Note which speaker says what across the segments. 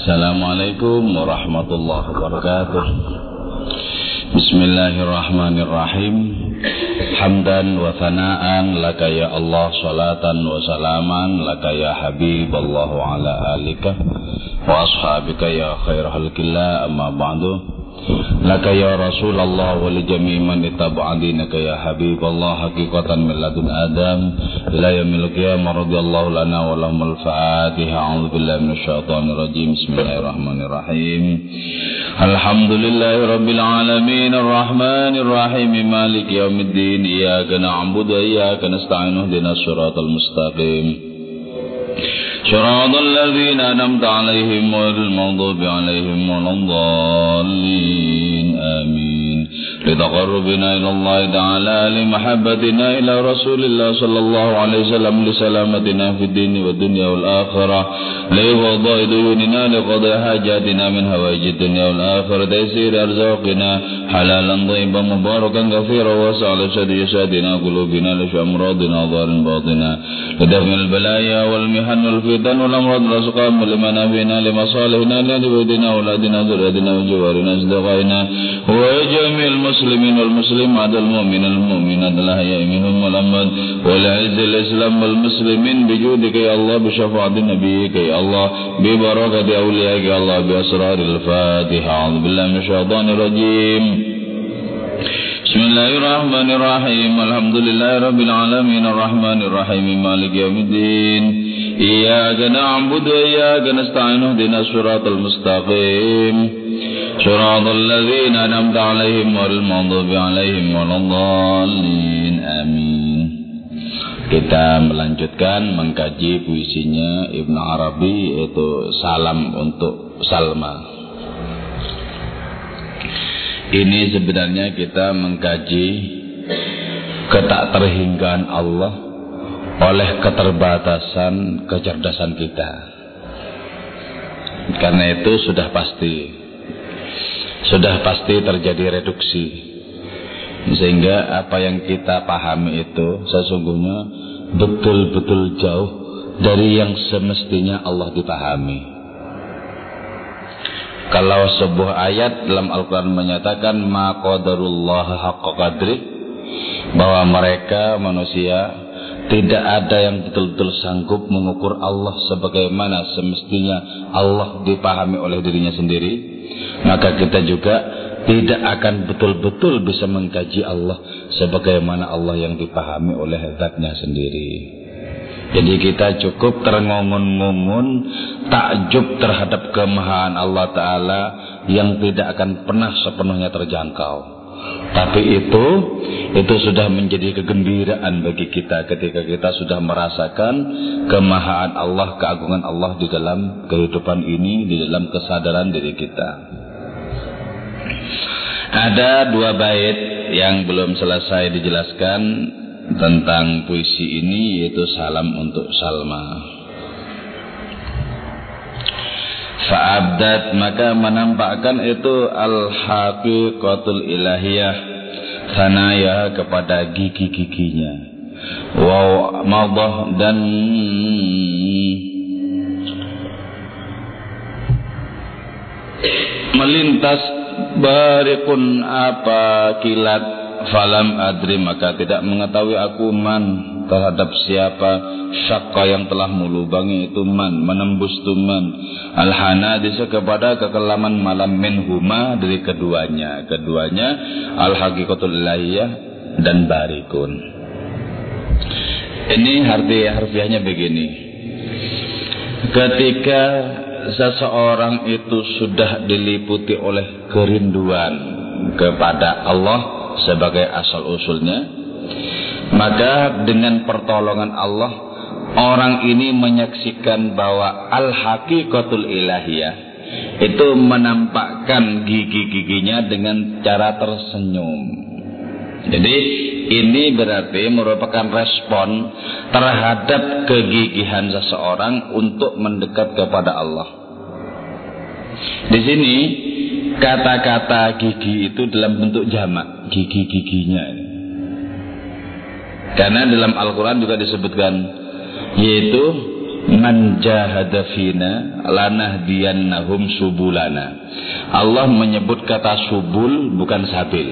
Speaker 1: Assalamualaikum warahmatullahi wabarakatuh Bismillahirrahmanirrahim Hamdan wa thana'an laka ya Allah salatan wa salaman laka ya habib Allah ala alika wa ashabika ya khair halkillah amma ba'du لك يا رسول الله ولجميع من اتبع دينك يا حبيب الله حقيقة من لدن آدم إلى يوم القيامة رضي الله لنا ولهم الفاتحة أعوذ بالله من الشيطان الرجيم بسم الله الرحمن الرحيم الحمد لله رب العالمين الرحمن الرحيم مالك يوم الدين إياك نعبد وإياك نستعين اهدنا الصراط المستقيم صراط الذين أنمت عليهم غير المغضوب عليهم ولا الضالين آمين لتقربنا إلى الله تعالى لمحبتنا إلى رسول الله صلى الله عليه وسلم لسلامتنا في الدين والدنيا والآخرة لقضاء ديوننا لقضاء حاجاتنا من هوائج الدنيا والآخرة تيسير أرزاقنا حلالا طيبا مباركا كثيرا واسع لشد يسادنا قلوبنا لشأ أمراضنا ظاهر باطنا لدفع البلايا والمحن والفتن والأمراض والأسقام لمنافعنا لمصالحنا لبيتنا أولادنا ذريتنا وجوارنا أصدقائنا وجميع المسلمين والمسلمات المؤمن المؤمنات الأحياء منهم والأموات ولعز الإسلام والمسلمين بجودك يا الله بشفاعة نبيك يا الله ببركة أوليائك يا الله بأسرار الفاتحة. أعوذ بالله من الشيطان الرجيم. بسم الله الرحمن الرحيم. الحمد لله رب العالمين. الرحمن الرحيم. مالك يوم الدين. إياك نعبد وإياك نستعين اهدنا الصراط المستقيم. صراط الذين أنعمت عليهم غير المغضوب عليهم ولا الضالين آمين Kita melanjutkan mengkaji puisinya Ibn Arabi yaitu Salam untuk Salma. Ini sebenarnya kita mengkaji ketak terhinggaan Allah oleh keterbatasan kecerdasan kita. Karena itu sudah pasti sudah pasti terjadi reduksi sehingga apa yang kita pahami itu sesungguhnya betul-betul jauh dari yang semestinya Allah dipahami. Kalau sebuah ayat dalam Al-Quran menyatakan ma qadarullah haqqa qadri bahwa mereka manusia tidak ada yang betul-betul sanggup mengukur Allah sebagaimana semestinya Allah dipahami oleh dirinya sendiri maka kita juga tidak akan betul-betul bisa mengkaji Allah sebagaimana Allah yang dipahami oleh zatnya sendiri. Jadi kita cukup terengongun-ngongun takjub terhadap kemahaan Allah Ta'ala yang tidak akan pernah sepenuhnya terjangkau. Tapi itu, itu sudah menjadi kegembiraan bagi kita ketika kita sudah merasakan kemahaan Allah, keagungan Allah di dalam kehidupan ini, di dalam kesadaran diri kita. Ada dua bait yang belum selesai dijelaskan tentang puisi ini yaitu salam untuk Salma. Fa'abdat maka menampakkan itu al-haqiqatul ilahiyah sanaya kepada gigi-giginya. Wow, madah dan melintas barikun apa kilat falam adri maka tidak mengetahui aku man terhadap siapa syakka yang telah melubangi itu man menembus tuman al hanadisa kepada kekelaman malam minhuma dari keduanya. Keduanya al haqiqatul ilahiyah dan barikun. Ini arti harfiahnya begini. Ketika seseorang itu sudah diliputi oleh kerinduan kepada Allah sebagai asal usulnya maka dengan pertolongan Allah orang ini menyaksikan bahwa al-haqiqatul ilahiyah itu menampakkan gigi-giginya dengan cara tersenyum jadi ini berarti merupakan respon terhadap kegigihan seseorang untuk mendekat kepada Allah. Di sini kata-kata gigi itu dalam bentuk jamak, gigi-giginya. Karena dalam Al-Quran juga disebutkan yaitu man jahada fina lanahdiyannahum subulana. Allah menyebut kata subul bukan sabil.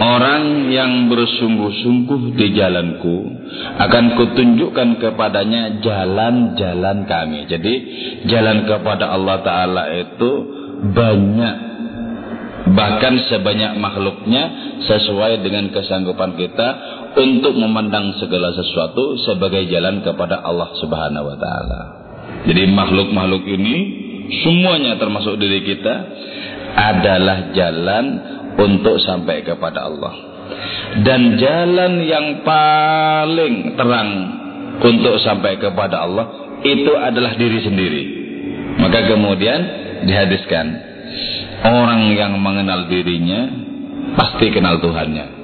Speaker 1: Orang yang bersungguh-sungguh di jalanku akan kutunjukkan kepadanya jalan-jalan kami. Jadi jalan kepada Allah Ta'ala itu banyak. Bahkan sebanyak makhluknya sesuai dengan kesanggupan kita untuk memandang segala sesuatu sebagai jalan kepada Allah Subhanahu wa taala. Jadi makhluk-makhluk ini semuanya termasuk diri kita adalah jalan untuk sampai kepada Allah. Dan jalan yang paling terang untuk sampai kepada Allah itu adalah diri sendiri. Maka kemudian dihadiskan orang yang mengenal dirinya pasti kenal Tuhannya.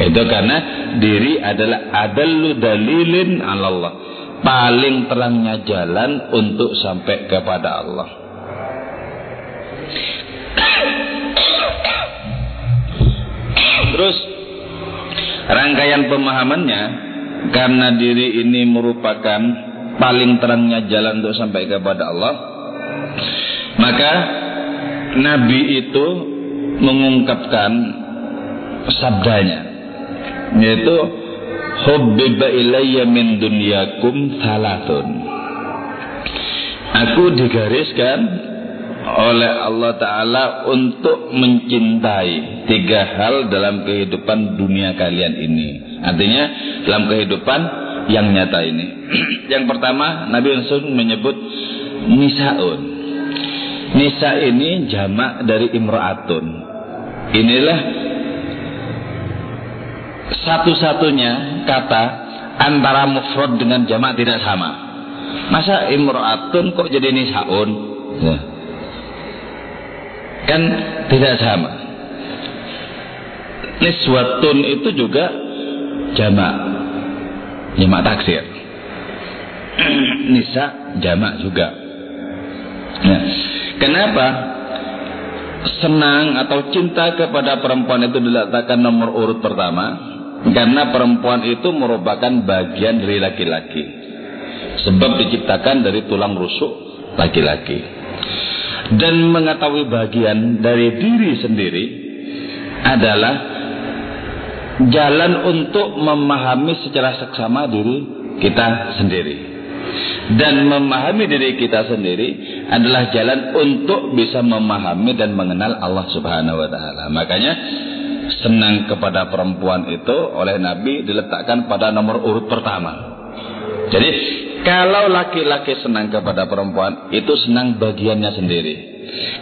Speaker 1: Itu karena diri adalah adallu dalilin Allah. Paling terangnya jalan untuk sampai kepada Allah. Terus rangkaian pemahamannya karena diri ini merupakan paling terangnya jalan untuk sampai kepada Allah. Maka Nabi itu mengungkapkan sabdanya yaitu hubbiba ilayya min dunyakum salatun. Aku digariskan oleh Allah Ta'ala untuk mencintai tiga hal dalam kehidupan dunia kalian ini. Artinya dalam kehidupan yang nyata ini. Yang pertama Nabi Rasul menyebut nisaun. Nisa ini jamak dari imra'atun. Inilah satu-satunya kata antara mufrad dengan jamak tidak sama. Masa imro'atun kok jadi nisaun? Ya. Kan tidak sama. Niswatun itu juga jamak. Jamak taksir. Nisa jamak juga. Nah, kenapa senang atau cinta kepada perempuan itu diletakkan nomor urut pertama? Karena perempuan itu merupakan bagian dari laki-laki. Sebab diciptakan dari tulang rusuk laki-laki. Dan mengetahui bagian dari diri sendiri adalah jalan untuk memahami secara seksama diri kita sendiri. Dan memahami diri kita sendiri adalah jalan untuk bisa memahami dan mengenal Allah Subhanahu wa taala. Makanya senang kepada perempuan itu oleh Nabi diletakkan pada nomor urut pertama. Jadi kalau laki-laki senang kepada perempuan itu senang bagiannya sendiri.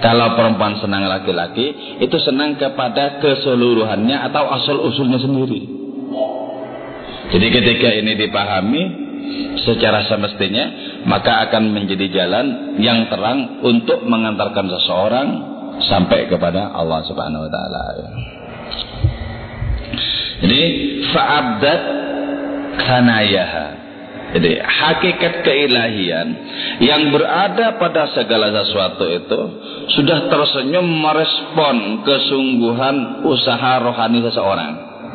Speaker 1: Kalau perempuan senang laki-laki itu senang kepada keseluruhannya atau asal usulnya sendiri. Jadi ketika ini dipahami secara semestinya maka akan menjadi jalan yang terang untuk mengantarkan seseorang sampai kepada Allah Subhanahu wa taala. Jadi fa'abdat kanayaha. Jadi hakikat keilahian yang berada pada segala sesuatu itu sudah tersenyum merespon kesungguhan usaha rohani seseorang.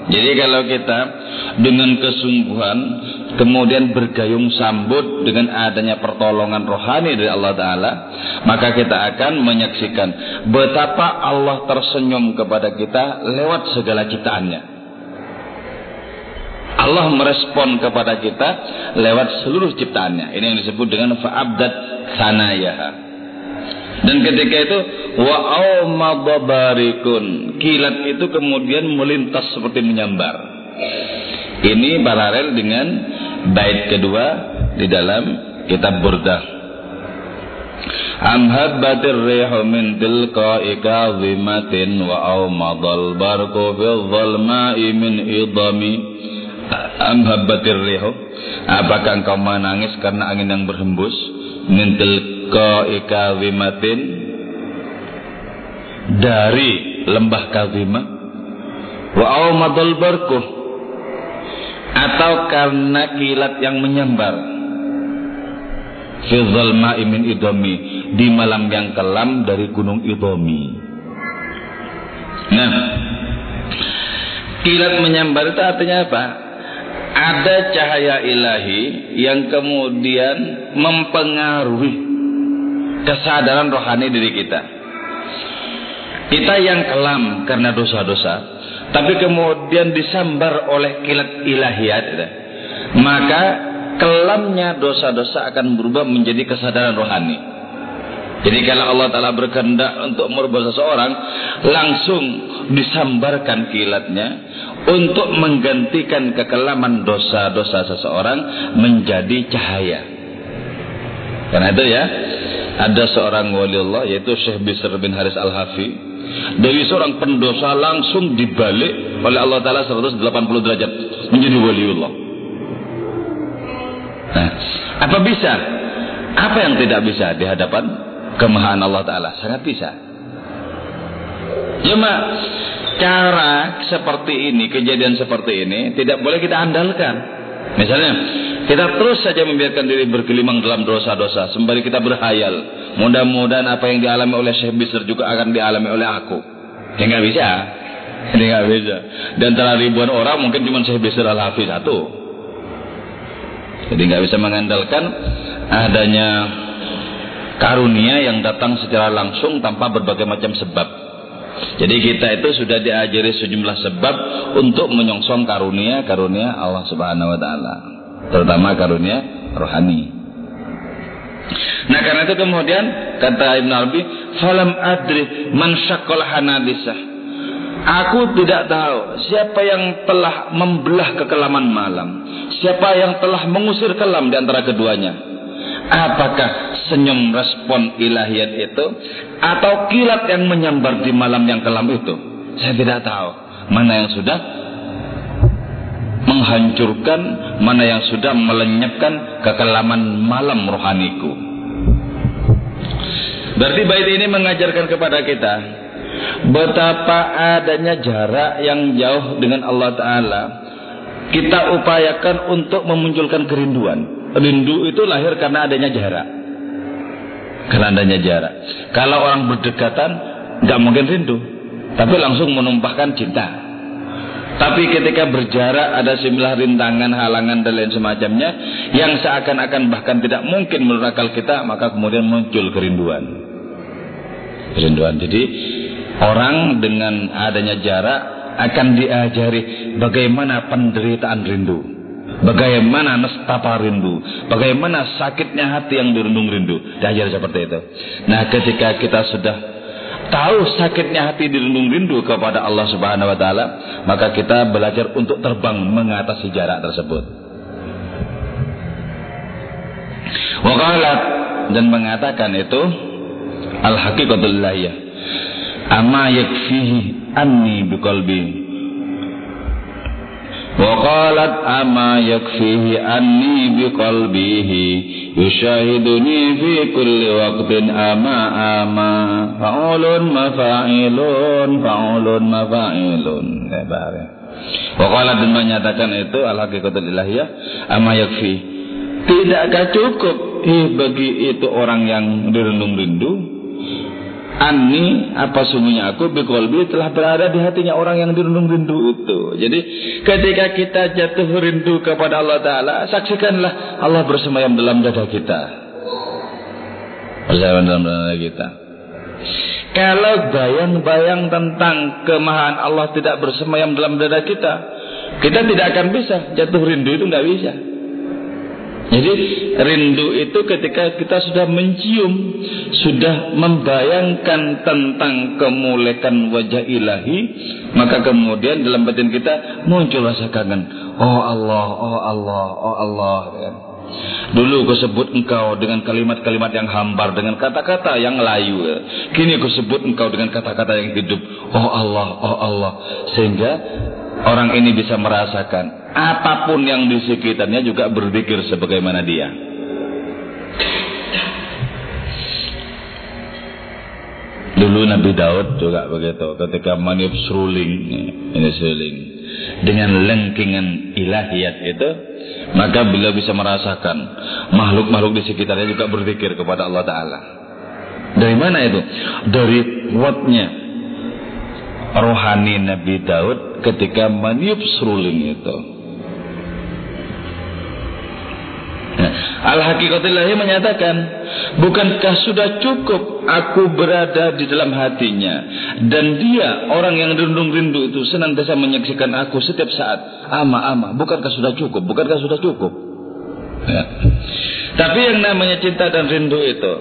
Speaker 1: Jadi kalau kita dengan kesungguhan kemudian bergayung sambut dengan adanya pertolongan rohani dari Allah Ta'ala maka kita akan menyaksikan betapa Allah tersenyum kepada kita lewat segala ciptaannya Allah merespon kepada kita lewat seluruh ciptaannya. Ini yang disebut dengan fa'abdat sanayaha. Dan ketika itu wa aumababarikun. Kilat itu kemudian melintas seperti menyambar. Ini paralel dengan bait kedua di dalam kitab Burdah. Am habbatir rihu min tilqa'i kazimatin wa aumadal barku fil zalma'i min idami am habbatir rihu. Apakah engkau menangis karena angin yang berhembus? Mintil kawimatin dari lembah kawima wa aumadul barku atau karena kilat yang menyambar. Fi zalma'i min idomi. Di malam yang kelam dari gunung idomi. Nah kilat menyambar itu artinya apa ada cahaya ilahi yang kemudian mempengaruhi kesadaran rohani diri kita. Kita yang kelam karena dosa-dosa, tapi kemudian disambar oleh kilat ilahiyat, maka kelamnya dosa-dosa akan berubah menjadi kesadaran rohani. Jadi kalau Allah Ta'ala berkehendak untuk merubah seseorang, langsung disambarkan kilatnya untuk menggantikan kekelaman dosa-dosa seseorang menjadi cahaya. Karena itu ya, ada seorang wali Allah yaitu Syekh Bisr bin Haris Al-Hafi dari seorang pendosa langsung dibalik oleh Allah Ta'ala 180 derajat menjadi wali Allah. Nah, apa bisa? Apa yang tidak bisa di hadapan kemahaan Allah Ta'ala? Sangat bisa. Cuma cara seperti ini, kejadian seperti ini tidak boleh kita andalkan. Misalnya, kita terus saja membiarkan diri bergelimang dalam dosa-dosa sembari kita berhayal. Mudah-mudahan apa yang dialami oleh Syekh Bisr juga akan dialami oleh aku. Ya nggak bisa. Ini nggak bisa. Dan antara ribuan orang mungkin cuma Syekh Bisr al-Hafiz satu. Jadi nggak bisa mengandalkan adanya karunia yang datang secara langsung tanpa berbagai macam sebab. Jadi kita itu sudah diajari sejumlah sebab untuk menyongsong karunia karunia Allah Subhanahu wa taala, terutama karunia rohani. Nah karena itu kemudian kata Ibn Arabi, "Falam adri man syaqqal hanadisah." Aku tidak tahu siapa yang telah membelah kekelaman malam, siapa yang telah mengusir kelam di antara keduanya. Apakah senyum respon ilahiyat itu atau kilat yang menyambar di malam yang kelam itu? Saya tidak tahu mana yang sudah menghancurkan, mana yang sudah melenyapkan kekelaman malam rohaniku. Berarti bait ini mengajarkan kepada kita betapa adanya jarak yang jauh dengan Allah Ta'ala. Kita upayakan untuk memunculkan kerinduan. Rindu itu lahir karena adanya jarak. Karena adanya jarak. Kalau orang berdekatan, nggak mungkin rindu, tapi langsung menumpahkan cinta. Tapi ketika berjarak ada sejumlah rintangan, halangan dan lain semacamnya yang seakan-akan bahkan tidak mungkin menurut akal kita, maka kemudian muncul kerinduan. Kerinduan. Jadi orang dengan adanya jarak akan diajari bagaimana penderitaan rindu. Bagaimana nestapa rindu, bagaimana sakitnya hati yang dirundung rindu. Diajar seperti itu. Nah, ketika kita sudah tahu sakitnya hati dirundung rindu kepada Allah Subhanahu wa taala, maka kita belajar untuk terbang mengatasi jarak tersebut. Waqalat dan mengatakan itu al haqiqatul lahiyah. Ama yakfihi anni biqalbi وقالت أما يكفيه أني بقلبه يشاهدني في كل وقت أما أما فعول مفاعل فعول مفاعل Waqalat dan menyatakan itu al-haqiqatul ilahiyah ama yakfi. Tidakkah cukup eh, bagi itu orang yang direndung rindu Ani apa sungguhnya aku bikolbi telah berada di hatinya orang yang dirundung rindu itu. Jadi ketika kita jatuh rindu kepada Allah Taala, saksikanlah Allah bersemayam dalam dada kita. Bersemayam dalam dada kita. Kalau bayang-bayang tentang kemahan Allah tidak bersemayam dalam dada kita, kita tidak akan bisa jatuh rindu itu nggak bisa. Jadi rindu itu ketika kita sudah mencium, sudah membayangkan tentang kemuliaan wajah ilahi, maka kemudian dalam batin kita muncul rasa kangen. Oh Allah, oh Allah, oh Allah. Dulu kau sebut engkau dengan kalimat-kalimat yang hambar, dengan kata-kata yang layu. Kini kau sebut engkau dengan kata-kata yang hidup. Oh Allah, oh Allah. Sehingga orang ini bisa merasakan apa pun yang di sekitarnya juga berpikir sebagaimana dia. Dulu Nabi Daud juga begitu ketika meniup seruling ini seruling dengan lengkingan ilahiyat itu maka beliau bisa merasakan makhluk-makhluk di sekitarnya juga berpikir kepada Allah Ta'ala dari mana itu? dari kuatnya rohani Nabi Daud ketika meniup seruling itu Al-Hakikatillahi menyatakan, bukankah sudah cukup aku berada di dalam hatinya dan dia orang yang rindu-rindu itu senantiasa menyaksikan aku setiap saat. Ama ama, bukankah sudah cukup? Bukankah sudah cukup? Ya. Tapi yang namanya cinta dan rindu itu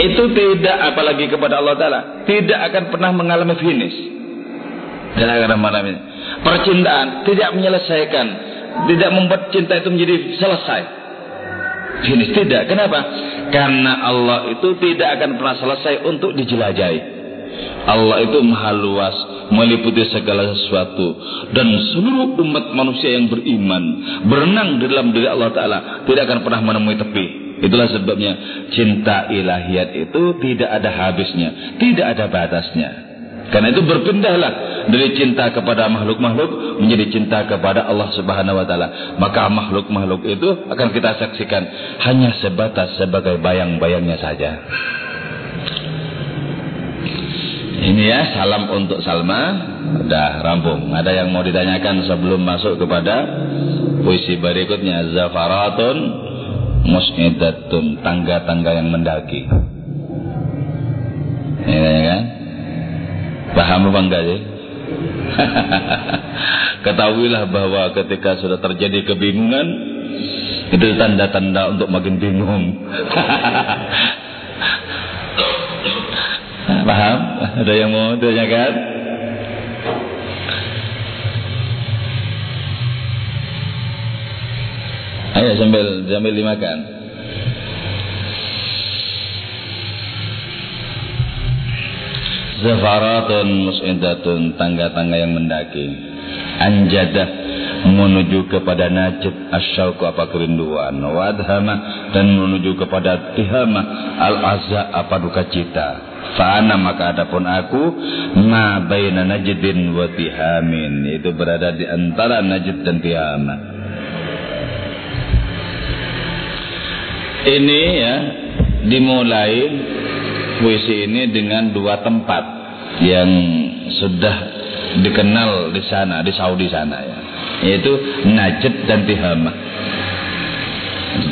Speaker 1: itu tidak apalagi kepada Allah Taala tidak akan pernah mengalami finish. Tidak akan mengalami percintaan tidak menyelesaikan, tidak membuat cinta itu menjadi selesai Finish tidak. Kenapa? Karena Allah itu tidak akan pernah selesai untuk dijelajahi. Allah itu maha luas, meliputi segala sesuatu dan seluruh umat manusia yang beriman berenang di dalam diri Allah taala tidak akan pernah menemui tepi. Itulah sebabnya cinta ilahiyat itu tidak ada habisnya, tidak ada batasnya. Karena itu berpindahlah dari cinta kepada makhluk-makhluk menjadi cinta kepada Allah Subhanahu wa taala. Maka makhluk-makhluk itu akan kita saksikan hanya sebatas sebagai bayang-bayangnya saja. Ini ya salam untuk Salma. Udah rampung. Ada yang mau ditanyakan sebelum masuk kepada puisi berikutnya Zafaratun mus'idatun tangga-tangga yang mendaki. Ini kan? Paham apa enggak sih? Ketahuilah bahwa ketika sudah terjadi kebingungan itu tanda-tanda untuk makin bingung. Paham? Ada yang mau tanyakan? Ayo sambil sambil dimakan. Zafaratun mus'idatun Tangga-tangga yang mendaki. Anjadah Menuju kepada najib Asyauku apa kerinduan. Wadhama Dan menuju kepada tihama Al-azza apa duka cita. Fa'ana maka adapun aku Ma baina najdin wa tihamin. Itu berada di antara najd dan tihama. Ini ya Dimulai puisi ini dengan dua tempat yang sudah dikenal di sana di Saudi sana ya. Yaitu Najd dan Tihama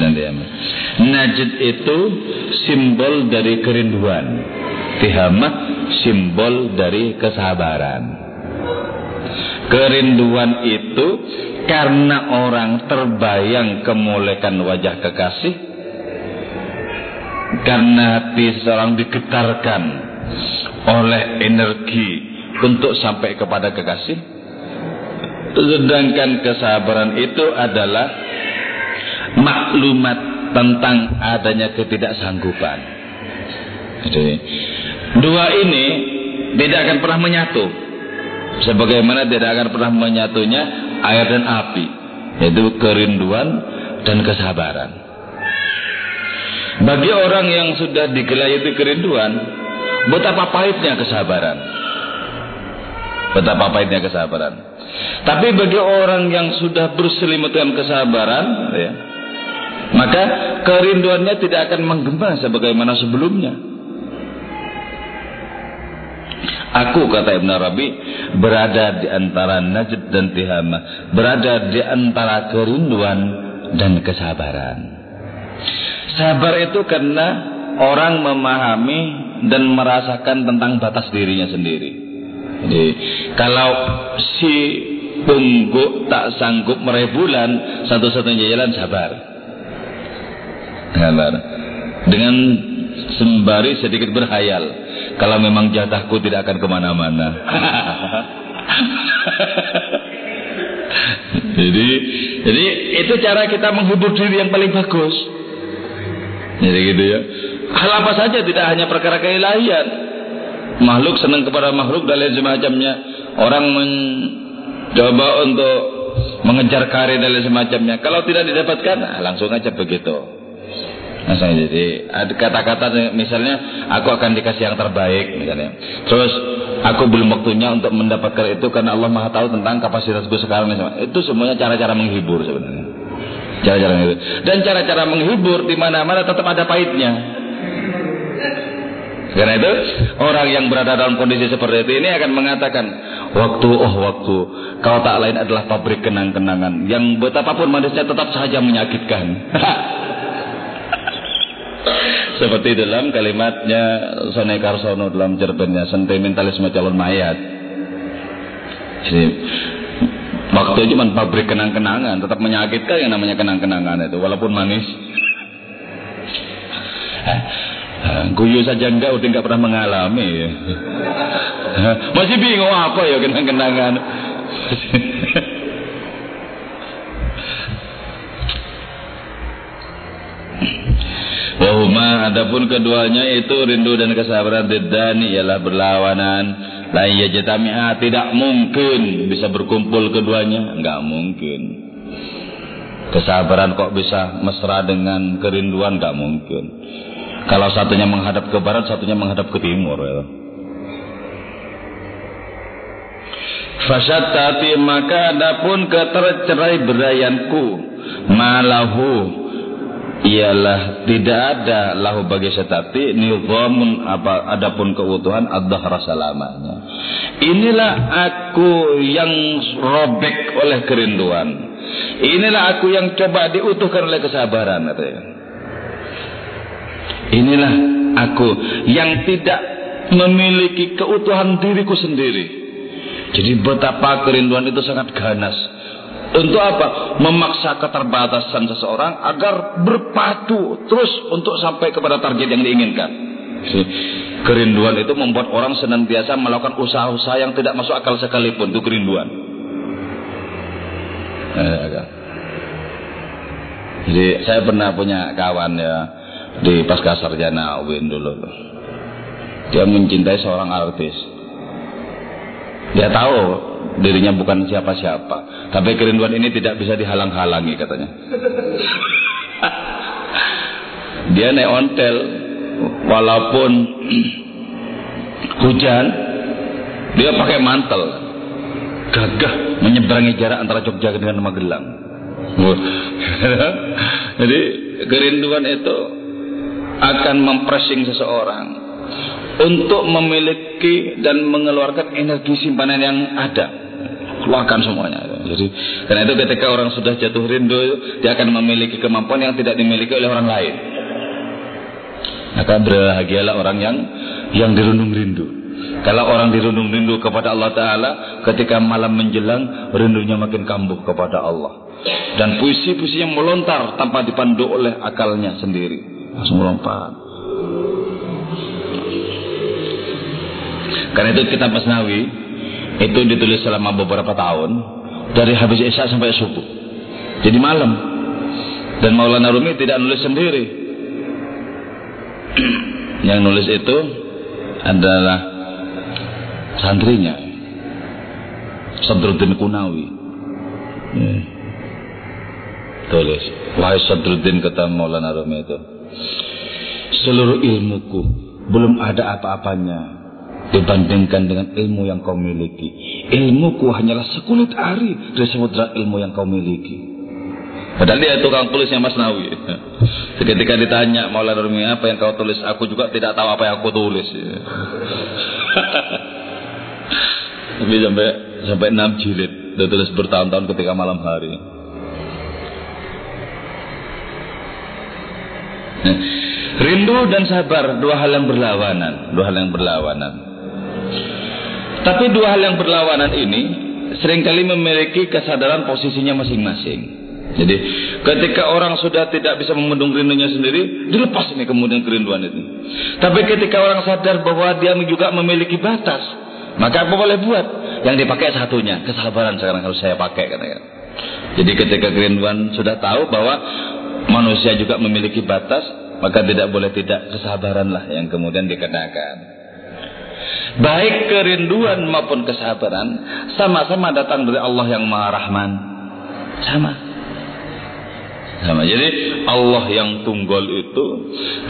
Speaker 1: dan Tihama Najd itu simbol dari kerinduan. Tihama simbol dari kesabaran. Kerinduan itu karena orang terbayang kemolekan wajah kekasih karena hati seseorang digetarkan oleh energi untuk sampai kepada kekasih. Sedangkan kesabaran itu adalah maklumat tentang adanya ketidaksanggupan. Jadi dua ini tidak akan pernah menyatu. Sebagaimana tidak akan pernah menyatunya air dan api yaitu kerinduan dan kesabaran bagi orang yang sudah digelayuti kerinduan, betapa pahitnya kesabaran. Betapa pahitnya kesabaran. Tapi bagi orang yang sudah berselimut dengan kesabaran, ya, maka kerinduannya tidak akan menggema sebagaimana sebelumnya. Aku kata Ibn Arabi berada di antara Najd dan Tihama, berada di antara kerinduan dan kesabaran. Sabar itu karena orang memahami dan merasakan tentang batas dirinya sendiri. Jadi kalau si pungguk tak sanggup meraih bulan, satu-satunya jalan sabar. Sabar. Dengan sembari sedikit berhayal. Kalau memang jatahku tidak akan ke mana-mana. jadi, jadi itu cara kita menghibur diri yang paling bagus. Jadi gitu ya. Hal apa saja tidak hanya perkara keilahian. Makhluk senang kepada makhluk dan lain semacamnya. Orang mencoba untuk mengejar karir dan lain semacamnya. Kalau tidak didapatkan, nah, langsung aja begitu. Nah, jadi ada kata-kata misalnya aku akan dikasih yang terbaik misalnya. Terus aku belum waktunya untuk mendapatkan itu karena Allah Maha tahu tentang kapasitasku sekarang misalnya. Itu semuanya cara-cara menghibur sebenarnya. Cara-cara itu. Dan cara-cara menghibur di mana-mana tetap ada pahitnya. Karena itu orang yang berada dalam kondisi seperti itu ini akan mengatakan waktu oh waktu kau tak lain adalah pabrik kenang-kenangan yang betapapun manisnya tetap saja menyakitkan. Seperti dalam kalimatnya Sone Karsono dalam cerpennya sentimentalisme calon mayat. Jadi waktu cuma pabrik kenang-kenangan, tetap menyakitkan yang namanya kenang-kenangan itu, walaupun manis. Guyu saja enggak, udah enggak pernah mengalami. Masih bingung apa ya kenang-kenangan. Wahuma adapun keduanya itu rindu dan kesabaran didani ialah berlawanan. Lain ya jatami'a tidak mungkin bisa berkumpul keduanya, enggak mungkin. Kesabaran kok bisa mesra dengan kerinduan enggak mungkin. Kalau satunya menghadap ke barat, satunya menghadap ke timur ya. Fasyatati maka adapun ketercerai berayanku malahu ialah tidak ada lahu bagi setati nizamun apa adapun keutuhan ad-dahr selamanya. Inilah aku yang robek oleh kerinduan. Inilah aku yang coba diutuhkan oleh kesabaran katanya. Inilah aku yang tidak memiliki keutuhan diriku sendiri. Jadi betapa kerinduan itu sangat ganas untuk apa? Memaksa keterbatasan seseorang agar berpatu terus untuk sampai kepada target yang diinginkan. Kerinduan itu membuat orang senantiasa melakukan usaha-usaha yang tidak masuk akal sekalipun. Itu kerinduan. Eh, Jadi saya pernah punya kawan ya di pasca sarjana UIN dulu. Dia mencintai seorang artis. Dia tahu dirinya bukan siapa-siapa. Tapi kerinduan ini tidak bisa dihalang-halangi katanya. Dia naik ontel walaupun hujan dia pakai mantel gagah menyeberangi jarak antara Jogja dengan Magelang. Jadi kerinduan itu akan mempressing seseorang untuk memiliki dan mengeluarkan energi simpanan yang ada keluarkan semuanya jadi karena itu ketika orang sudah jatuh rindu dia akan memiliki kemampuan yang tidak dimiliki oleh orang lain. Maka berbahagialah orang yang yang dirundung rindu. Kalau orang dirundung rindu kepada Allah Ta'ala ketika malam menjelang rindunya makin kambuh kepada Allah. Dan puisi-puisi yang melontar tanpa dipandu oleh akalnya sendiri. Langsung melompat Karena itu kitab Masnawi itu ditulis selama beberapa tahun dari habis Isya sampai subuh. Jadi malam. Dan Maulana Rumi tidak nulis sendiri. Yang nulis itu adalah santrinya Sadruddin Kunawi. Ya. Tulis. Wahai Sadruddin kata Maulana Rumi itu. Seluruh ilmuku belum ada apa-apanya dibandingkan dengan ilmu yang kau miliki. Ilmuku hanyalah sekulit hari dari samudra ilmu yang kau miliki. Padahal dia tukang tulisnya Mas Nawi. Ketika ditanya Maulana Rumi apa yang kau tulis, aku juga tidak tahu apa yang aku tulis. Tapi sampai sampai enam jilid, dia tulis bertahun-tahun ketika malam hari. Rindu dan sabar dua hal yang berlawanan, dua hal yang berlawanan. Tapi dua hal yang berlawanan ini sering kali memiliki kesadaran posisinya masing-masing. Jadi ketika orang sudah tidak bisa membendung rindunya sendiri, dilepas ini kemudian kerinduan itu. Tapi ketika orang sadar bahwa dia juga memiliki batas, maka apa boleh buat? Yang dipakai satunya, kesabaran sekarang harus saya pakai. Jadi ketika kerinduan sudah tahu bahwa manusia juga memiliki batas, maka tidak boleh tidak kesabaranlah yang kemudian dikenakan baik kerinduan maupun kesabaran sama-sama datang dari Allah yang Maha Rahman. Sama. Sama. Jadi Allah yang tunggal itu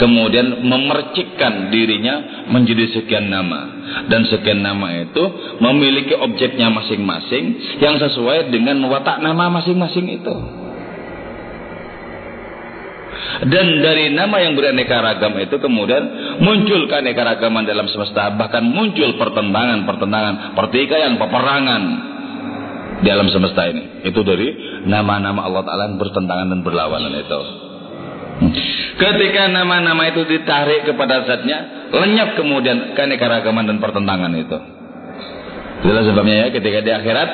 Speaker 1: kemudian memercikkan dirinya menjadi sekian nama dan sekian nama itu memiliki objeknya masing-masing yang sesuai dengan watak nama masing-masing itu. Dan dari nama yang beraneka ragam itu kemudian muncul keanekaragaman dalam semesta. Bahkan muncul pertentangan-pertentangan, pertikaian, peperangan di alam semesta ini. Itu dari nama-nama Allah Ta'ala yang bertentangan dan berlawanan itu. Ketika nama-nama itu ditarik kepada zatnya, lenyap kemudian keanekaragaman dan pertentangan itu. Itulah sebabnya ya ketika di akhirat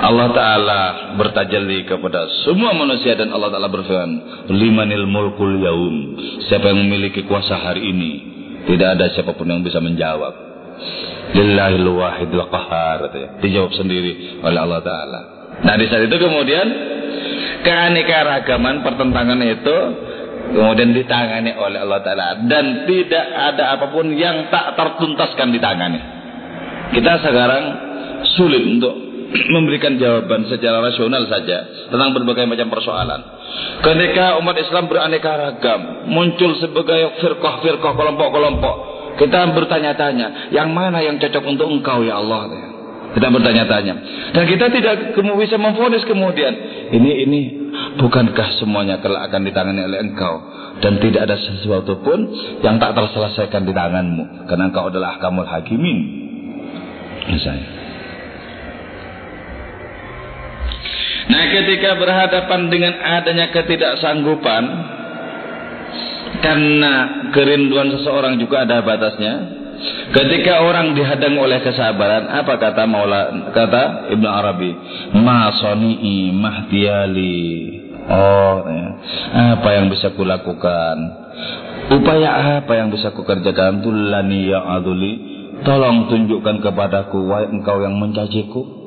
Speaker 1: Allah Ta'ala bertajalli kepada semua manusia dan Allah Ta'ala berfirman Limanil mulkul yaum. Siapa yang memiliki kuasa hari ini Tidak ada siapa pun yang bisa menjawab. Lillahil wahidul qahar Dijawab sendiri oleh Allah Ta'ala. Nah di saat itu kemudian Keanekaragaman pertentangan itu Kemudian ditangani oleh Allah Ta'ala. Dan tidak ada apa pun yang tak tertuntaskan ditangani Kita sekarang sulit untuk memberikan jawaban secara rasional saja tentang berbagai macam persoalan. Ketika umat Islam beraneka ragam, muncul sebagai firqah-firqah, kelompok-kelompok, kita bertanya-tanya, yang mana yang cocok untuk engkau ya Allah? Kita bertanya-tanya. Dan kita tidak bisa memfonis kemudian, ini ini bukankah semuanya kelak akan ditangani oleh engkau dan tidak ada sesuatu pun yang tak terselesaikan di tanganmu karena engkau adalah kamul hakimin. Misalnya. Nah ketika berhadapan dengan adanya ketidaksanggupan Karena kerinduan seseorang juga ada batasnya Ketika orang dihadang oleh kesabaran, apa kata Maula kata Ibnu Arabi? Ma soni'i mahdiyali. Oh, ya. apa yang bisa kulakukan? Upaya apa yang bisa kukerjakan? Tulani ya aduli. Tolong tunjukkan kepadaku wahai engkau yang mencaciku.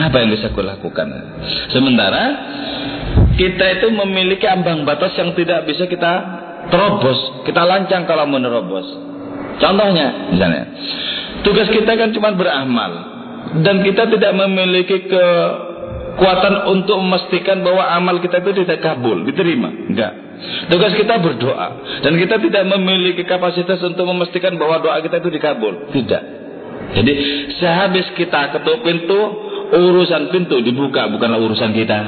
Speaker 1: Apa yang bisa kulakukan? Sementara kita itu memiliki ambang batas yang tidak bisa kita terobos, kita lancang kalau menerobos. Contohnya, misalnya, tugas kita kan cuma beramal dan kita tidak memiliki kekuatan untuk memastikan bahwa amal kita itu tidak kabul, diterima. Enggak. Tugas kita berdoa dan kita tidak memiliki kapasitas untuk memastikan bahwa doa kita itu dikabul. Tidak. Jadi sehabis kita ketuk pintu, urusan pintu dibuka bukanlah urusan kita.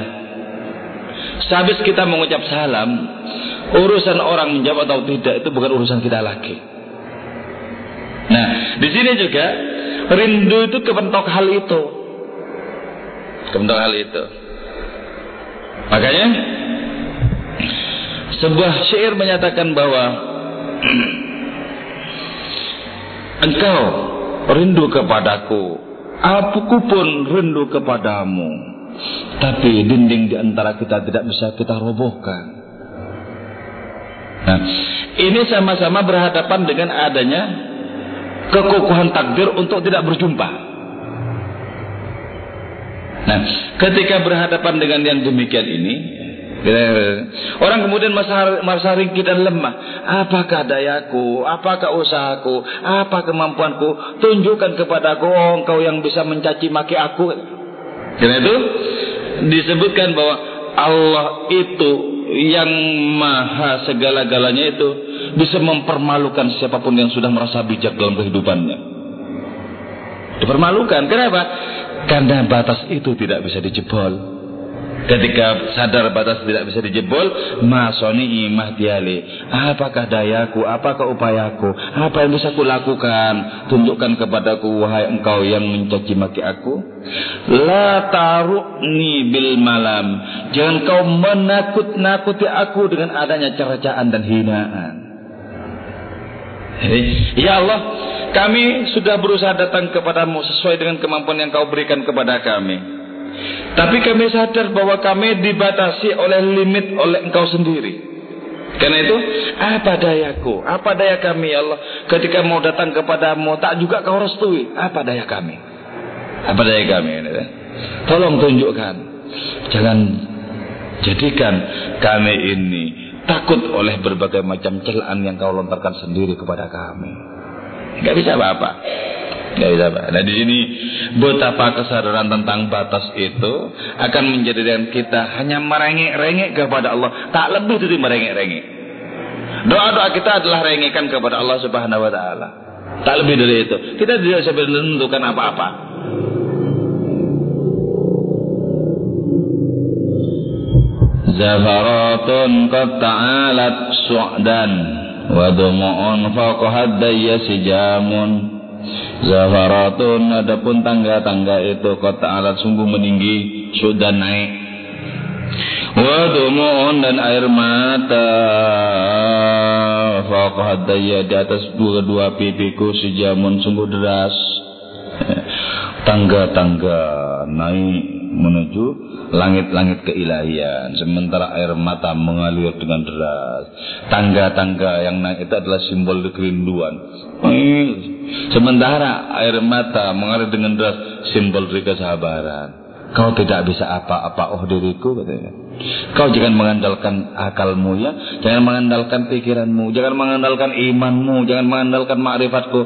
Speaker 1: Sehabis kita mengucap salam, urusan orang menjawab atau tidak itu bukan urusan kita lagi. Nah, di sini juga rindu itu kebentuk hal itu. Kebentuk hal itu. Makanya sebuah syair menyatakan bahwa engkau rindu kepadaku Aku pun rindu kepadamu. Tapi dinding di antara kita tidak bisa kita robohkan. Nah, ini sama-sama berhadapan dengan adanya kekokohan takdir untuk tidak berjumpa. Nah, ketika berhadapan dengan yang demikian ini, Orang kemudian merasa ringkih dan lemah. Apakah dayaku? Apakah usahaku? Apa kemampuanku? Tunjukkan kepadaku oh, engkau yang bisa mencaci maki aku. Karena itu disebutkan bahwa Allah itu yang maha segala-galanya itu bisa mempermalukan siapa pun yang sudah merasa bijak dalam kehidupannya. Dipermalukan. Kenapa? Karena batas itu tidak bisa dijebol. Ketika sadar batas tidak bisa dijebol, masoni mahdiali. Apakah dayaku? Apakah upayaku? Apa yang bisa kulakukan? Tunjukkan kepadaku wahai engkau yang mencaci maki aku. La tarukni bil malam. Jangan kau menakut-nakuti aku dengan adanya cercaan dan hinaan. Ya Allah, kami sudah berusaha datang kepadamu sesuai dengan kemampuan yang kau berikan kepada kami. Tapi kami sadar bahwa kami dibatasi oleh limit oleh engkau sendiri. Karena itu, apa dayaku? Apa daya kami ya Allah? Ketika mau datang kepadamu, tak juga kau restui. Apa daya kami? Apa daya kami? Tolong tunjukkan. Jangan jadikan kami ini takut oleh berbagai macam celaan yang kau lontarkan sendiri kepada kami. Gak bisa apa-apa. Gak bisa apa. Nah di sini betapa kesadaran tentang batas itu akan menjadikan kita hanya merengek-rengek kepada Allah, tak lebih dari merengek-rengek. Doa-doa kita adalah rengekan kepada Allah Subhanahu wa taala. Tak lebih dari itu. Kita tidak bisa menentukan apa-apa. Zafaratun qad ta'alat su'dan wa dumu'un fawqa sijamun Zafaratun adapun tangga-tangga itu kota alat sungguh meninggi sudah naik. Wadumun dan air mata. Faqad daya di atas dua-dua pipiku Sejamun sungguh deras. Tangga-tangga naik menuju langit-langit keilahian. Sementara air mata mengalir dengan deras. Tangga-tangga yang naik itu adalah simbol kerinduan. Sementara air mata mengalir dengan deras Simbol dari kesabaran. Kau tidak bisa apa-apa oh diriku katanya. Kau jangan mengandalkan akalmu ya, jangan mengandalkan pikiranmu, jangan mengandalkan imanmu, jangan mengandalkan makrifatku.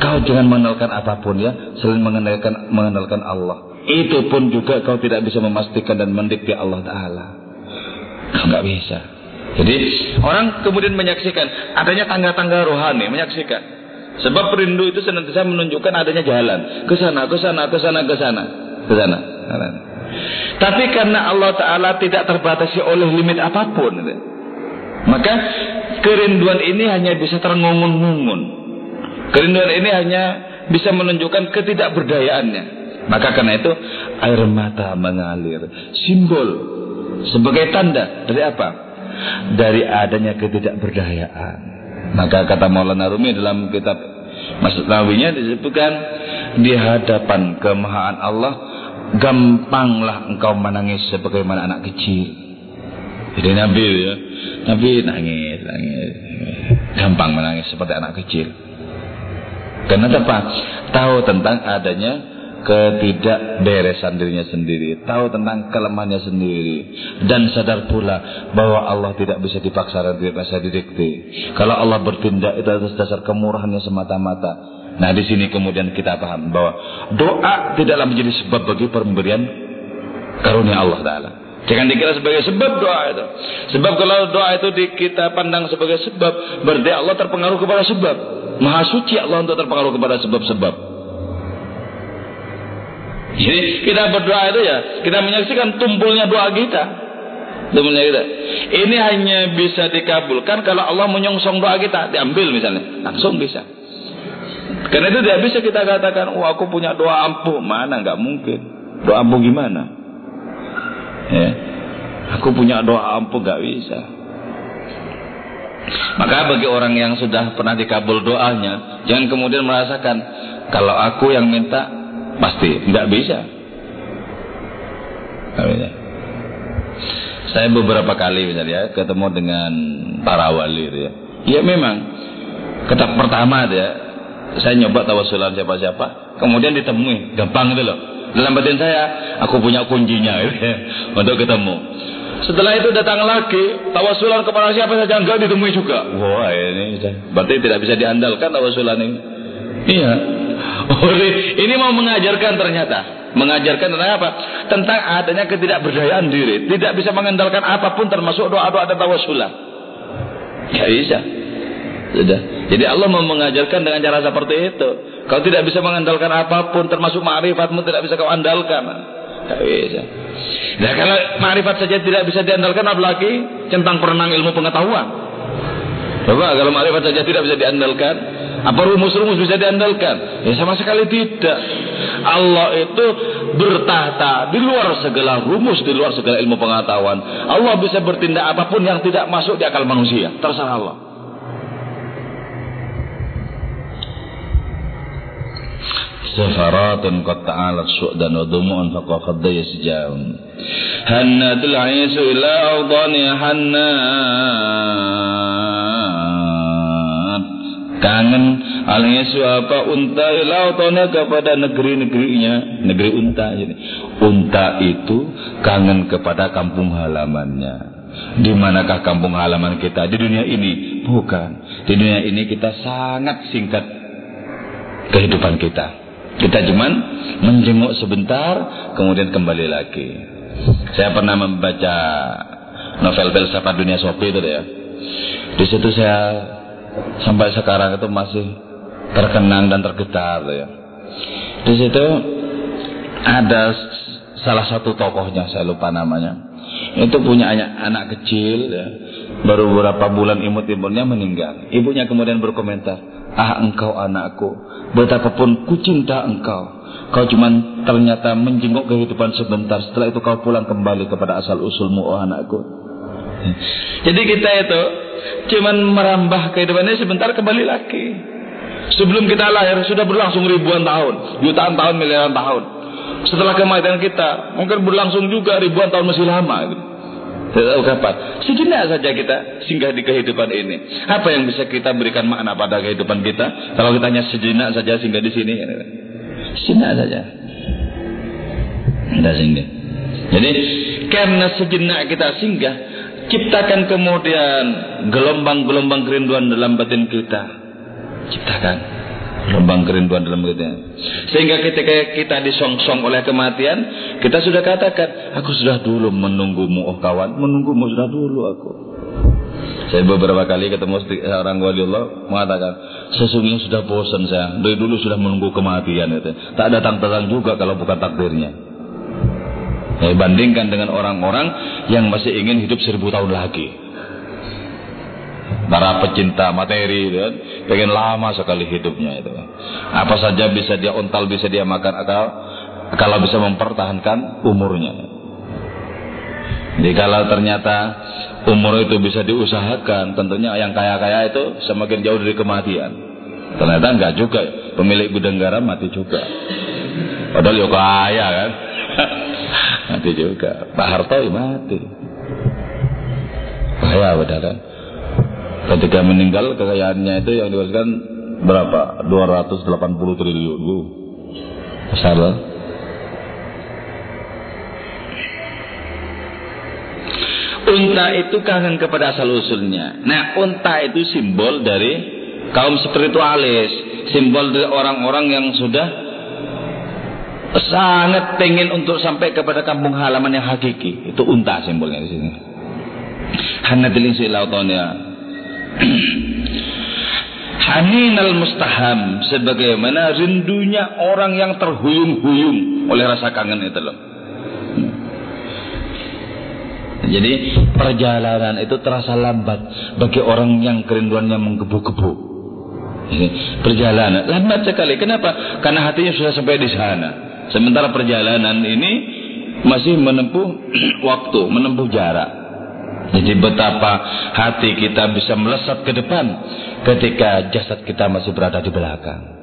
Speaker 1: Kau jangan mengandalkan apa pun ya, selain mengandalkan mengandalkan Allah. Itu pun juga kau tidak bisa memastikan dan mendikti Allah Taala. Kau nggak bisa. Jadi orang kemudian menyaksikan adanya tangga-tangga rohani, menyaksikan. Sebab rindu itu senantiasa menunjukkan adanya jalan ke sana, ke sana, ke sana, ke sana, ke sana. Tapi karena Allah Ta'ala tidak terbatasi oleh limit apa pun. Maka kerinduan ini hanya bisa terengungun-ngungun. Kerinduan ini hanya bisa menunjukkan ketidakberdayaannya. Maka karena itu air mata mengalir. Simbol sebagai tanda dari apa? Dari adanya ketidakberdayaan. Maka kata Maulana Rumi dalam kitab Maksud Nawinya disebutkan di hadapan kemahaan Allah gampanglah engkau menangis sebagaimana anak kecil. Jadi Nabi ya, Nabi nangis, nangis, gampang menangis seperti anak kecil. Karena apa? Tahu tentang adanya ketidakberesan dirinya sendiri, tahu tentang kelemahannya sendiri, dan sadar pula bahwa Allah tidak bisa dipaksa dan tidak bisa didikte. Kalau Allah bertindak itu atas dasar kemurahannya semata-mata. Nah di sini kemudian kita paham bahwa doa tidaklah menjadi sebab bagi pemberian karunia Allah Taala. Jangan dikira sebagai sebab doa itu. Sebab kalau doa itu di, kita pandang sebagai sebab, berarti Allah terpengaruh kepada sebab. Maha suci Allah untuk terpengaruh kepada sebab-sebab. Jadi kita berdoa itu ya, kita menyaksikan tumpulnya doa kita. Tumpulnya kita. Ini hanya bisa dikabulkan kalau Allah menyongsong doa kita, diambil misalnya, langsung bisa. Karena itu tidak bisa kita katakan, oh aku punya doa ampuh. Mana nggak mungkin. Doa ampuh gimana? Ya. Aku punya doa ampuh nggak bisa. Maka bagi orang yang sudah pernah dikabul doanya, jangan kemudian merasakan kalau aku yang minta pasti nggak bisa. Nggak. Saya beberapa kali misalnya ketemu dengan para wali ya. Ya memang ketak pertama dia saya nyoba tawasulan siapa-siapa, kemudian ditemui, gampang itu loh. Dalam batin saya, aku punya kuncinya ya, untuk ketemu. Setelah itu datang lagi, tawasulan kepada siapa saja enggak ditemui juga. Wah ini berarti tidak bisa diandalkan tawasulan ini. Iya. Ini mau mengajarkan ternyata. Mengajarkan tentang apa? Tentang adanya ketidakberdayaan diri. Tidak bisa mengandalkan apa pun termasuk doa-doa dan tawasulan. Gak bisa. Sudah. Jadi Allah mau mengajarkan dengan cara seperti itu. Kau tidak bisa mengandalkan apa pun termasuk ma'rifatmu tidak bisa kau andalkan. Tidak bisa. Nah kalau ma'rifat saja tidak bisa diandalkan apalagi tentang perenang ilmu pengetahuan. Coba kalau ma'rifat saja tidak bisa diandalkan, apa rumus-rumus bisa diandalkan? Ya sama sekali tidak. Allah itu bertata di luar segala rumus, di luar segala ilmu pengetahuan. Allah bisa bertindak apa pun yang tidak masuk di akal manusia. Terserah Allah. safaratun qad ta'alat su'dan wa dumu'un faqad daya sijaun hannatul aisu ila awdani hanna kangen. Alias apa unta ilautona kepada negeri-negerinya. Negeri unta ini. Unta itu kangen kepada kampung halamannya. Di manakah kampung halaman kita? Di dunia ini? Bukan. Di dunia ini kita sangat singkat kehidupan kita. Kita cuman menjenguk sebentar, kemudian kembali lagi. Saya pernah membaca novel filsafat dunia sopi itu ya. Di situ saya sampai sekarang itu masih terkenang dan tergetar ya. Di situ ada salah satu tokohnya saya lupa namanya. Itu punya anak, anak kecil ya. Baru beberapa bulan imut-imutnya meninggal. Ibunya kemudian berkomentar, "Ah engkau anakku, Betapapun ku cinta engkau, Kau cuma ternyata menjenguk kehidupan sebentar. Setelah itu kau pulang kembali kepada asal usulmu, oh anakku.
Speaker 2: Jadi kita itu cuma merambah kehidupan ini sebentar kembali lagi. Sebelum kita lahir sudah berlangsung ribuan tahun, jutaan tahun, miliaran tahun. Setelah kematian kita mungkin berlangsung juga ribuan tahun masih lama. Gitu. Tidak tahu kapan. Sejenak saja kita singgah di kehidupan ini. Apa yang bisa kita berikan makna pada kehidupan kita? Kalau kita hanya sejenak saja singgah di sini. Sejenak saja. Kita singgah. Jadi karena sejenak kita singgah, ciptakan kemudian gelombang-gelombang kerinduan dalam batin kita. Ciptakan lembang kerinduan dalam hidupnya. Sehingga ketika kita disongsong oleh kematian, kita sudah katakan, aku sudah dulu menunggumu, oh kawan, menunggumu sudah dulu aku. Saya beberapa kali ketemu seorang wali Allah mengatakan, sesungguhnya sudah bosan saya, dari dulu sudah menunggu kematian itu. Tak datang-datang juga kalau bukan takdirnya. Saya bandingkan dengan orang-orang yang masih ingin hidup seribu tahun lagi. Para pecinta materi kan? Pengen lama sekali hidupnya itu. Apa saja bisa dia untal bisa dia makan akal kalau bisa mempertahankan umurnya. Jadi kalau ternyata umur itu bisa diusahakan tentunya yang kaya-kaya itu semakin jauh dari kematian. Ternyata enggak juga. Pemilik gudang garam mati juga. Padahal ya kaya kan mati juga Pak Harto ya mati kaya padahal Ketika meninggal kekayaannya itu yang diwariskan berapa? 280 triliun. Bu. Besar loh. Unta itu kangen kepada asal usulnya. Nah, unta itu simbol dari kaum spiritualis, simbol dari orang-orang yang sudah sangat pengen untuk sampai kepada kampung halaman yang hakiki. Itu unta simbolnya di sini. Hanatil insi lautonya Haninal mustaham sebagaimana rindunya orang yang terhuyung-huyung oleh rasa kangen itu loh.
Speaker 1: Jadi perjalanan itu terasa lambat bagi orang yang kerinduannya menggebu-gebu. Perjalanan lambat sekali. Kenapa? Karena hatinya sudah sampai di sana. Sementara perjalanan ini masih menempuh waktu, menempuh jarak. Jadi betapa hati kita bisa melesat ke depan ketika jasad kita masih berada di belakang.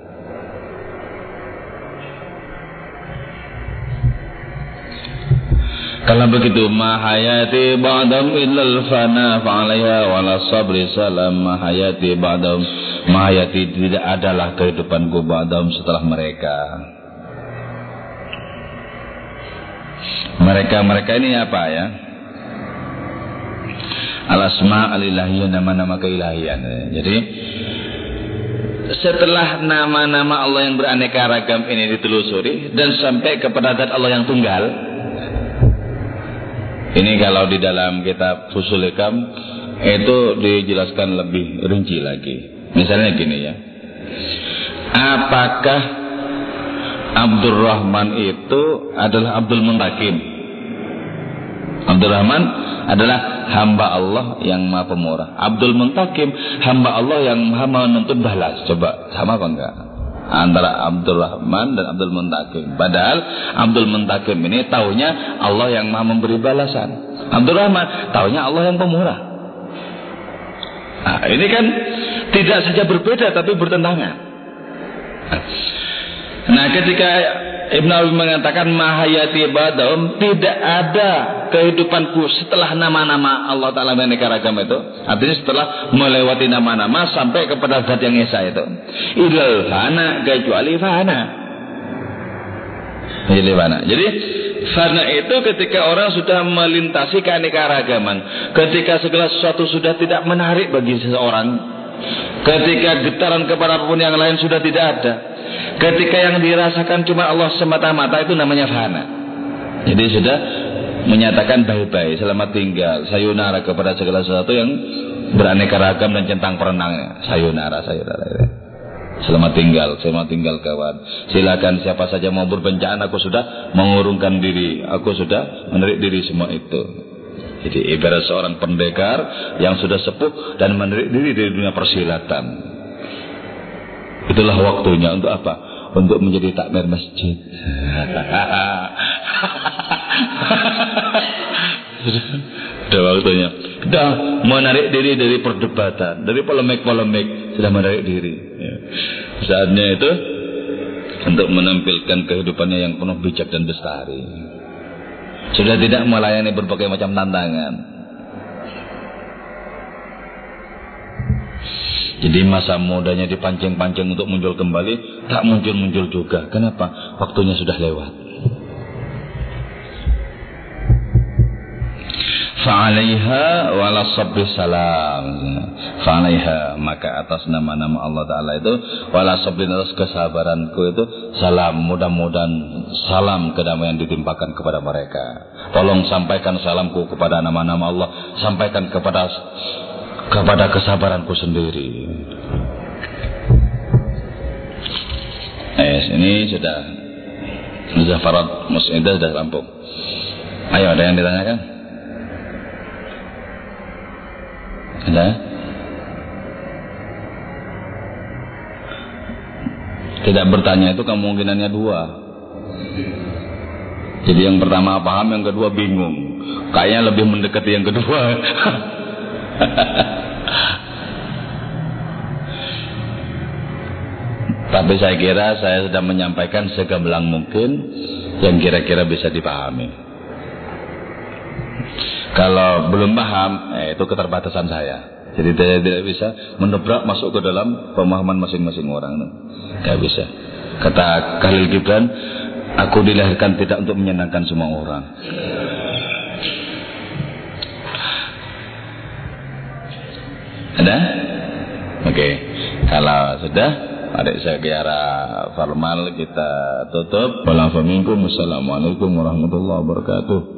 Speaker 1: Kalau begitu mahayati ba'dam illal fana fa'alaiha wala sabri salam mahayati ba'dam mahayati tidak adalah kehidupanku ba'dam setelah mereka. Mereka-mereka ini apa ya? Al-asma al-ilahiyah nama-nama keilahian. Jadi setelah nama-nama Allah yang beraneka ragam ini ditelusuri dan sampai kepada zat Allah yang tunggal. Ini kalau di dalam kitab Fusul Hikam itu dijelaskan lebih rinci lagi. Misalnya gini ya. Apakah Abdurrahman itu adalah Abdul Muntakim? Abdurrahman adalah hamba Allah yang maha pemurah. Abdul Muntakim, hamba Allah yang maha menuntut balas. Coba, sama apa enggak? Antara Abdul Rahman dan Abdul Muntakim. Padahal Abdul Muntakim ini taunya Allah yang maha memberi balasan. Abdul Rahman taunya Allah yang pemurah. Nah, ini kan tidak saja berbeda tapi bertentangan. Nah, ketika Ibn Abi mengatakan mahayati badam tidak ada kehidupanku setelah nama-nama Allah Ta'ala Maneka Ragam itu. Artinya setelah melewati nama-nama sampai kepada zat yang esa itu. Ilal fana kecuali fana. Jadi fana. Jadi fana itu ketika orang sudah melintasi keanekaragaman. Ketika segala sesuatu sudah tidak menarik bagi seseorang ketika getaran kepada apa pun yang lain sudah tidak ada Ketika yang dirasakan cuma Allah semata-mata itu namanya fana. Jadi sudah menyatakan baik-baik, selamat tinggal, sayonara kepada segala sesuatu yang beraneka ragam dan centang perenangnya. Sayonara, sayonara. Selamat tinggal, selamat tinggal kawan. Silakan siapa saja mau berbencana, aku sudah mengurungkan diri, aku sudah menarik diri semua itu. Jadi ibarat seorang pendekar yang sudah sepuh dan menarik diri dari dunia persilatan. Itulah waktunya untuk apa?
Speaker 2: untuk menjadi takmir masjid. Sudah waktunya. Sudah menarik diri dari perdebatan, dari polemik-polemik, sudah menarik diri. Ya. Saatnya itu untuk menampilkan kehidupannya yang penuh bijak dan bestari. Sudah tidak melayani berbagai macam tantangan. Jadi masa mudanya dipancing-pancing untuk muncul kembali, tak muncul-muncul juga. Kenapa? Waktunya sudah lewat. Fa'alaiha wala sabri salam. Fa'alaiha maka atas nama-nama Allah Ta'ala itu wala sabri atas kesabaranku itu salam. Mudah-mudahan salam kedamaian ditimpakan kepada mereka. Tolong sampaikan salamku kepada nama-nama Allah. Sampaikan kepada kepada kesabaranku sendiri. Eh, ini sudah Zafarat Mus'idah sudah rampung. Ayo, ada yang ditanyakan? Ada? Tidak bertanya itu kemungkinannya dua. Jadi yang pertama paham, yang kedua bingung. Kayaknya lebih mendekati yang kedua. Tapi saya kira saya sudah menyampaikan segamblang mungkin yang kira-kira bisa dipahami. Kalau belum paham, eh, itu keterbatasan saya. Jadi saya tidak bisa mendobrak masuk ke dalam pemahaman masing-masing orang. Tidak bisa. Kata Khalil Gibran, aku dilahirkan tidak untuk menyenangkan semua orang. Ada? Oke. Okay. Kalau sudah, mari saya kira formal kita tutup. Wassalamualaikum warahmatullahi wabarakatuh.